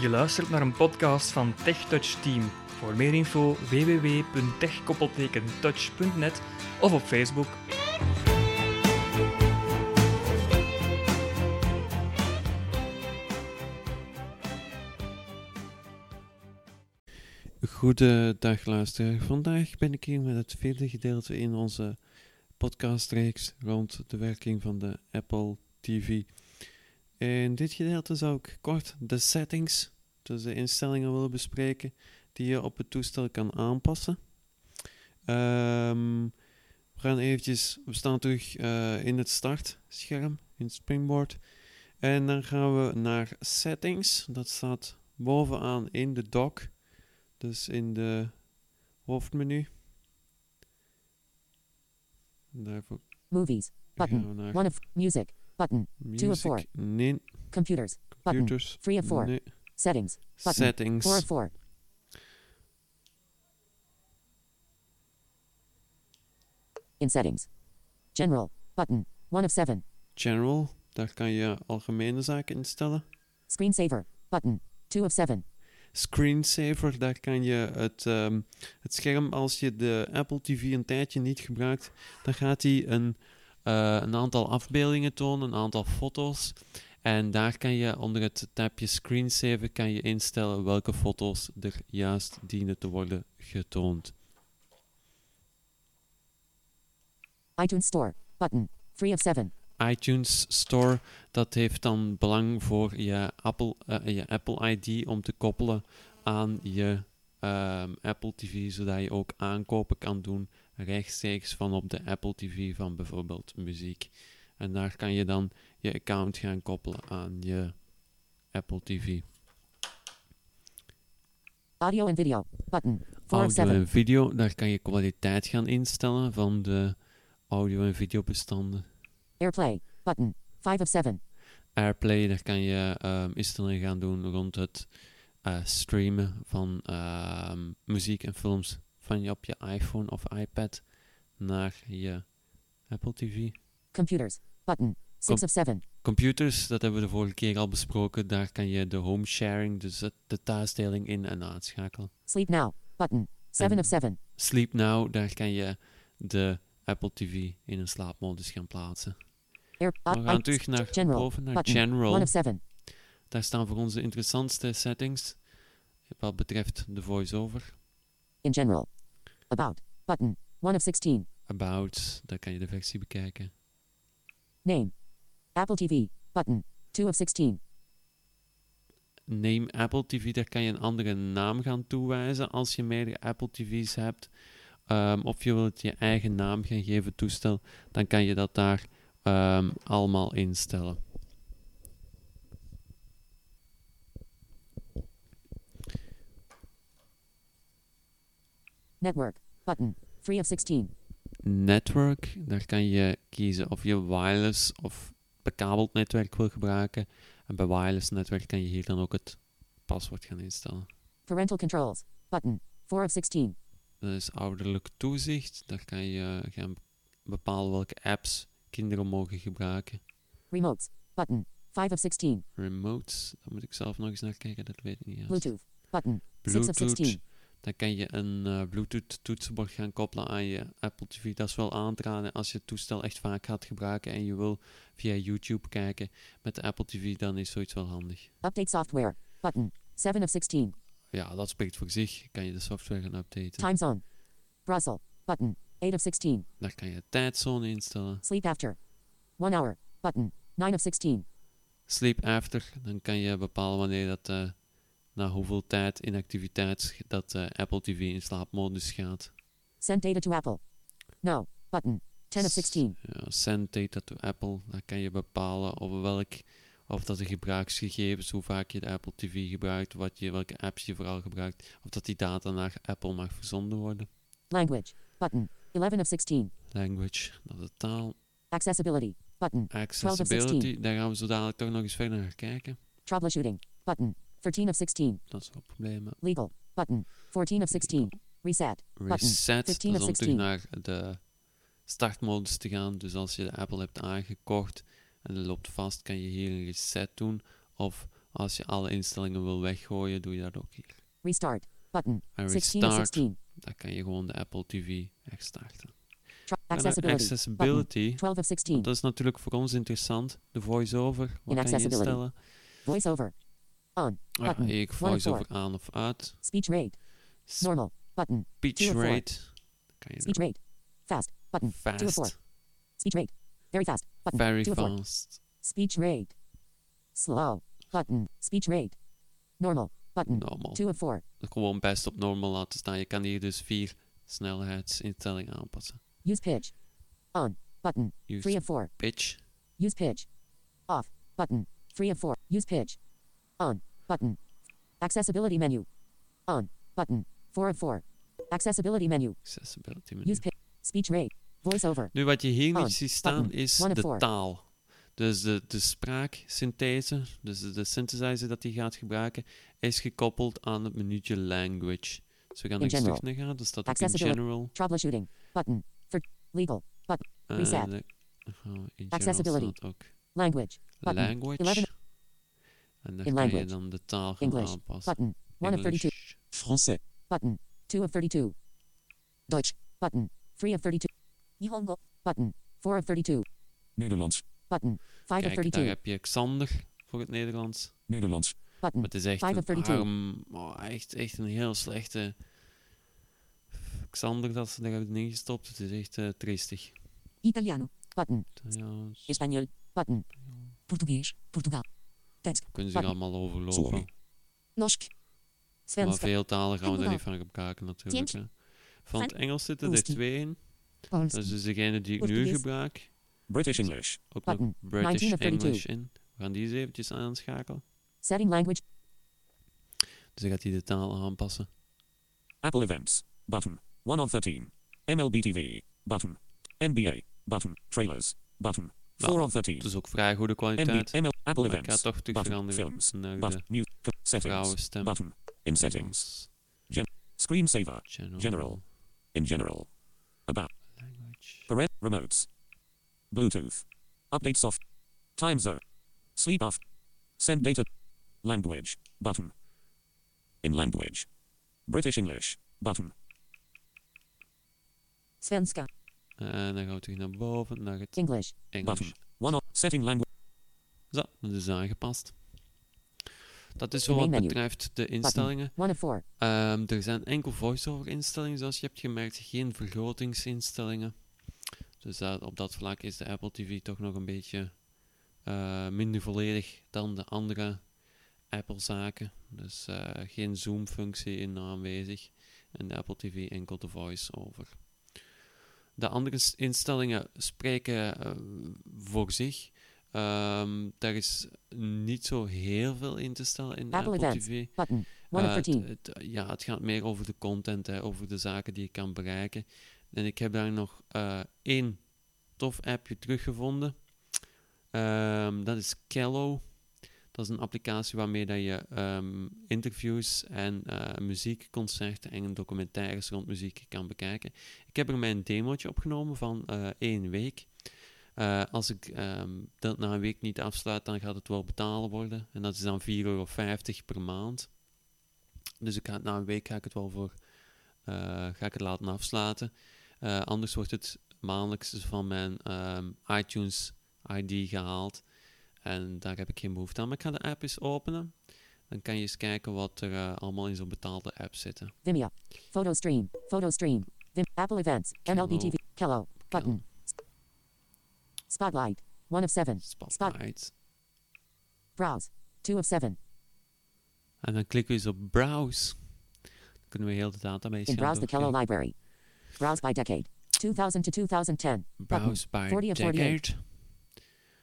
Je luistert naar een podcast van TechTouch Team. Voor meer info www.tech-touch.net of op Facebook. Goedendag luisteraar. Vandaag ben ik hier met het vierde gedeelte in onze podcastreeks rond de werking van de Apple TV. In dit gedeelte zou ik kort de settings, dus de instellingen willen bespreken die je op het toestel kan aanpassen. Ehm, we gaan eventjes, we staan terug eh, in het startscherm, in Springboard. En dan gaan we naar settings, dat staat bovenaan in de dock. Dus in de hoofdmenu. Daarvoor Movies. Button. One of music. Button. two of four. music. Nee, Computers. Button. computers. Three of four. Nee, Settings. Button. settings. Four of four. In settings. General. Button. One of seven. General, daar kan je algemene zaken instellen. Screensaver. Button. Two of seven. Screensaver, daar kan je het, ehm, het scherm, als je de Apple TV een tijdje niet gebruikt, dan gaat hij een, eh, een aantal afbeeldingen tonen, een aantal foto's. En daar kan je onder het tabje Screensaver kan je instellen welke foto's er juist dienen te worden getoond. iTunes Store. Button. Three of seven. iTunes Store, dat heeft dan belang voor je Apple, eh, je Apple ID om te koppelen aan je ehm, Apple TV, zodat je ook aankopen kan doen rechtstreeks van op de Apple TV van bijvoorbeeld muziek. En daar kan je dan je account gaan koppelen aan je Apple TV. Audio and video. Button. Audio en video, daar kan je kwaliteit gaan instellen van de audio- en videobestanden. Airplay. Button. Five of seven. Airplay, daar kan je ehm, instellingen gaan doen rond het eh, streamen van ehm, muziek en films van je op je iPhone of iPad naar je Apple TV. Computers. Button. Six Com- of seven. Computers, dat hebben we de vorige keer al besproken. Daar kan je de home sharing, dus de thuisdeling in- en uitschakelen. Sleep now. Button. Seven En- of seven. Sleep Now, daar kan je de Apple TV in een slaapmodus gaan plaatsen. Air. We gaan terug naar General. boven, naar Button. General. One of seven. Daar staan voor ons de interessantste settings wat betreft de voice-over. In general. About. Button. One of 16. About, daar kan je de versie bekijken. Name. Apple TV. Button. Two of 16. Name Apple TV, daar kan je een andere naam gaan toewijzen als je meerdere Apple TV's hebt. Ehm, of je wilt je eigen naam gaan geven, toestel, dan kan je dat daar ehm, allemaal instellen. Network. Button. Three of 16. Network, daar kan je kiezen of je wireless of bekabeld netwerk wil gebruiken. En bij wireless netwerk kan je hier dan ook het paswoord gaan instellen. Parental controls. Button. Four of 16. Dat is ouderlijk toezicht. Daar kan je gaan bepalen welke apps kinderen mogen gebruiken. Remotes. Button. Five of 16. Remotes, daar moet ik zelf nog eens naar kijken, dat weet ik niet. juist. Bluetooth. Button. Six of Bluetooth, 16. Dan kan je een eh, Bluetooth toetsenbord gaan koppelen aan je Apple TV. Dat is wel aan te raden als je het toestel echt vaak gaat gebruiken en je wil via YouTube kijken met de Apple TV, dan is zoiets wel handig. Update software. Button. Seven of 16. Ja, dat spreekt voor zich. Kan je de software gaan updaten. Time zone. Brussels. Button. Eight of 16. Daar kan je tijdzone instellen. Sleep after. One hour. Button. Nine of 16. Sleep after, dan kan je bepalen wanneer dat, eh, na hoeveel tijd inactiviteit dat eh, Apple TV in slaapmodus gaat. Send data to Apple. No. Button. Ten of 16. Ja, send data to Apple, daar kan je bepalen over welk, of dat de gebruiksgegevens, hoe vaak je de Apple TV gebruikt, wat je, welke apps je vooral gebruikt, of dat die data naar Apple mag verzonden worden. Language. Button. 11 of 16. Language, dat is taal. Accessibility. Button. Accessibility, daar gaan we zo dadelijk toch nog eens verder naar kijken. Troubleshooting. Button. 13 of 16. Dat is wel problemen. Legal. Button. 14 of 16. Reset. Button. Reset, 15 dat of is om terug 16. naar de startmodus te gaan. Dus als je de Apple hebt aangekocht en die loopt vast, kan je hier een reset doen. Of Als je alle instellingen wil weggooien, doe je dat ook hier. Restart. Button. En 16 of restart, 16. dan kan je gewoon de Apple TV herstarten. Try- En dan accessibility. accessibility, Button. 12 of 16. dat is natuurlijk voor ons interessant. De voice-over, wat kan je instellen? Voiceover. On. Ah, ik voice-over aan of uit. Speech rate. Normal. Button. Speech rate, kan je Speech rate. Fast. Button. Two of four. Fast, Speech rate. Very fast. Button. very Two fast, Speech rate. Slow. Button. Speech rate. Normal. Button. normal. Two of four. Gewoon best op normal laten staan. Je kan hier dus vier snelheidsinstellingen aanpassen. Use pitch. On. Button. Use Three of four. pitch, Use pitch. Off. Button. Three of four. Use pitch. On. Button. Accessibility menu. On. Button. Four of four. Accessibility menu. accessibility menu. Use. Speech rate. Voiceover. Nu, wat je hier niet ziet staan, button, is de four. taal. Dus de, de spraaksynthese, dus de, de synthesizer dat hij gaat gebruiken, is gekoppeld aan het menuutje language. Dus we gaan In er terug naar gaan. Dus dat in Accessibility. general. Troubleshooting. Button. For legal. Button. En Reset. de- oh, in Accessibility. ook Language. Button. language. 11 En dan In kan je language. dan de taal gaan English. aanpassen. Button. One of 32. English. Français. Button. Two of 32. Deutsch. Button. Three of 32. Nihongo. Button. Four of 32. Nederlands. Button. Five of Kijk, daar 32. heb je Xander voor het Nederlands. Nederlands. Button. Maar het is echt Five een of 32. arm, oh, echt, echt een heel slechte Xander dat ze daar hebben ingestopt. Het is echt eh, triestig. Italiano. Button. Ja, s- Español. Button. Portuguese. Portugal. Tekst. kunnen ze allemaal overlopen. Sorry. Norsk. Maar veel talen gaan we daar niet van gebruiken natuurlijk. Tjens. Hè. Van het Engels zitten er twee in. Dat is dus degene die ik nu gebruik. British English. Ook nog British 19 of 32. English in. We gaan die eens eventjes aanschakelen. Setting language. Dus dan gaat hij de taal aanpassen. Apple Events. Button. 1 of 13. MLB TV. Button. NBA. Button. Trailers. Button. 4 Nou, of 13. Het is ook vrij goede MB, kwaliteit. ML, Apple Maar ik ga Events. toch terug Button. veranderen Films. naar Button. de New. Settings. vrouwenstem. Button. In settings. Screensaver. General, General. In general. About. language. Parent. Remotes. Bluetooth. Update soft. Time zone. Sleep off. Send data. Language. Button. In language. British English. Button. Svenska. En dan gaan we terug naar boven, naar het English. Engels. Button. One of setting language. Zo, dat is aangepast. Dat is zo wat betreft de instellingen. Ehm, er zijn enkel voice-over instellingen, zoals je hebt gemerkt, geen vergrotingsinstellingen. Dus dat- op dat vlak is de Apple TV toch nog een beetje eh, minder volledig dan de andere Apple-zaken. Dus eh, geen zoom-functie in aanwezig. En de Apple TV enkel de voice-over. De andere instellingen spreken eh, voor zich. Ehm, daar is niet zo heel veel in te stellen in de Apple Apple. TV. Button. Eh, het- 13. het- ja, het gaat meer over de content, hè, over de zaken die je kan bereiken. En ik heb daar nog eh, één tof appje teruggevonden. Ehm, dat is Kello. Dat is een applicatie waarmee dat je ehm, interviews en eh, muziekconcerten en documentaires rond muziek kan bekijken. Ik heb er mijn demootje opgenomen van één week. Eh, als ik ehm, dat na een week niet afsluit, dan gaat het wel betalen worden. En dat is dan 4,50 euro per maand. Dus ik ga na een week ga ik het wel voor eh, ga ik het laten afsluiten. Eh, anders wordt het maandelijks van mijn ehm, iTunes ID gehaald. En daar heb ik geen behoefte aan. Maar ik ga de app eens openen. Dan kan je eens kijken wat er allemaal in zo'n betaalde app zitten. Vimeo. Photo stream. Photo stream. Vim. Apple events. MLB. TV. Kello. Button. Spotlight. One of seven. Spotlight. Browse. Two of seven. En dan klikken we eens op Browse. Dan kunnen we heel de database In browse the Kello library. Browse by decade. 2000 to 2010. Browse by 40 of 48. decade.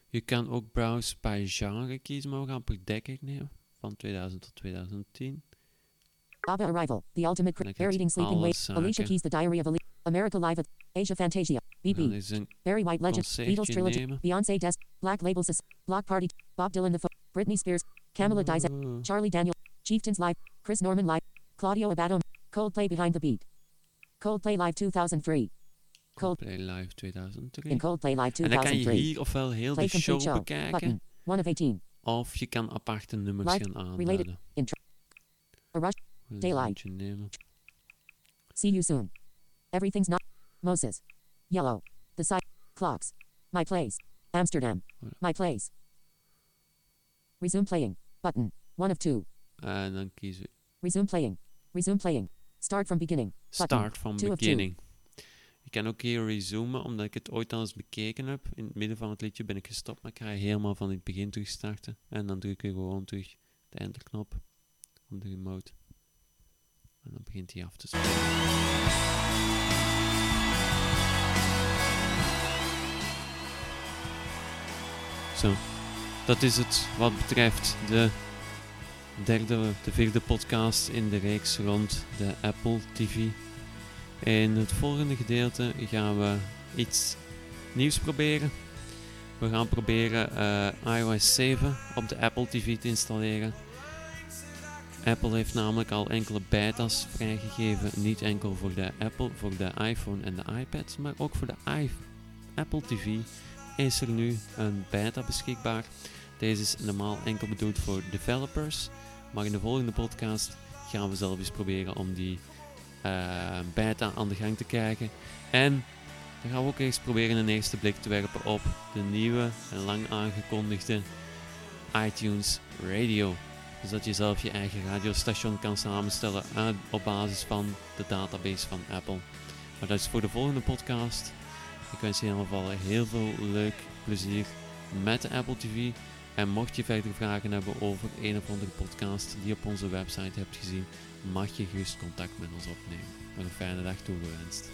Je kan ook browse by genre kiezen, maar we gaan per decade nemen. Van 2000 tot 2010. Abba Arrival. The Ultimate Dan Cri- krijg Bear Eating Sleeping Wait. Alicia. Keys The Diary of Ali- America Live at Asia Fantasia. BP. Barry White Legend. Beatles Trilogy. nemen. Beyoncé Desk. Black Label Sus- Block Party. Bob Dylan The Fo- Britney Spears. Camila. Oh. Charlie Daniel. Chieftains Live. Chris Norman Live. Claudio Abato. Coldplay Behind the Beat. Coldplay Live 2003. Cold Play Live 2003. in Coldplay Live 2003. en dan kan je hier ofwel heel Play de show show. bekijken. Button. One of 18. Of je kan aparte nummers Live, gaan related, intro. A rush. Daylight. See you soon. Everything's not. Moses. Yellow. The side. Clocks. My place. Amsterdam. My place. Resume playing. Button. One of two. En dan kiezen we Resume playing. Resume playing. Start from beginning. Button. Start from Two beginning. Je kan ook hier resumen, omdat ik het ooit al eens bekeken heb. In het midden van het liedje ben ik gestopt, maar ik ga helemaal van het begin terug starten. En dan druk je gewoon terug de enterknop op de remote. En dan begint hij af te spelen. Zo, dat is het wat betreft de derde, de vierde podcast in de reeks rond de Apple TV. In het volgende gedeelte gaan we iets nieuws proberen. We gaan proberen eh, iOS 7 op de Apple TV te installeren. Apple heeft namelijk al enkele beta's vrijgegeven, niet enkel voor de Apple, voor de iPhone en de iPad, maar ook voor de Apple TV is er nu een beta beschikbaar. Deze is normaal enkel bedoeld voor developers, maar in de volgende podcast gaan we zelf eens proberen om die eh, beta aan de gang te krijgen. En dan gaan we ook eens proberen een eerste blik te werpen op de nieuwe en lang aangekondigde iTunes Radio. Dus dat je zelf je eigen radiostation kan samenstellen uit, op basis van de database van Apple. Maar dat is voor de volgende podcast. Ik wens je in ieder geval heel veel leuk plezier met de Apple TV. En mocht je verder vragen hebben over een of andere podcast die je op onze website hebt gezien, mag je gerust contact met ons opnemen. Een fijne dag toegewenst.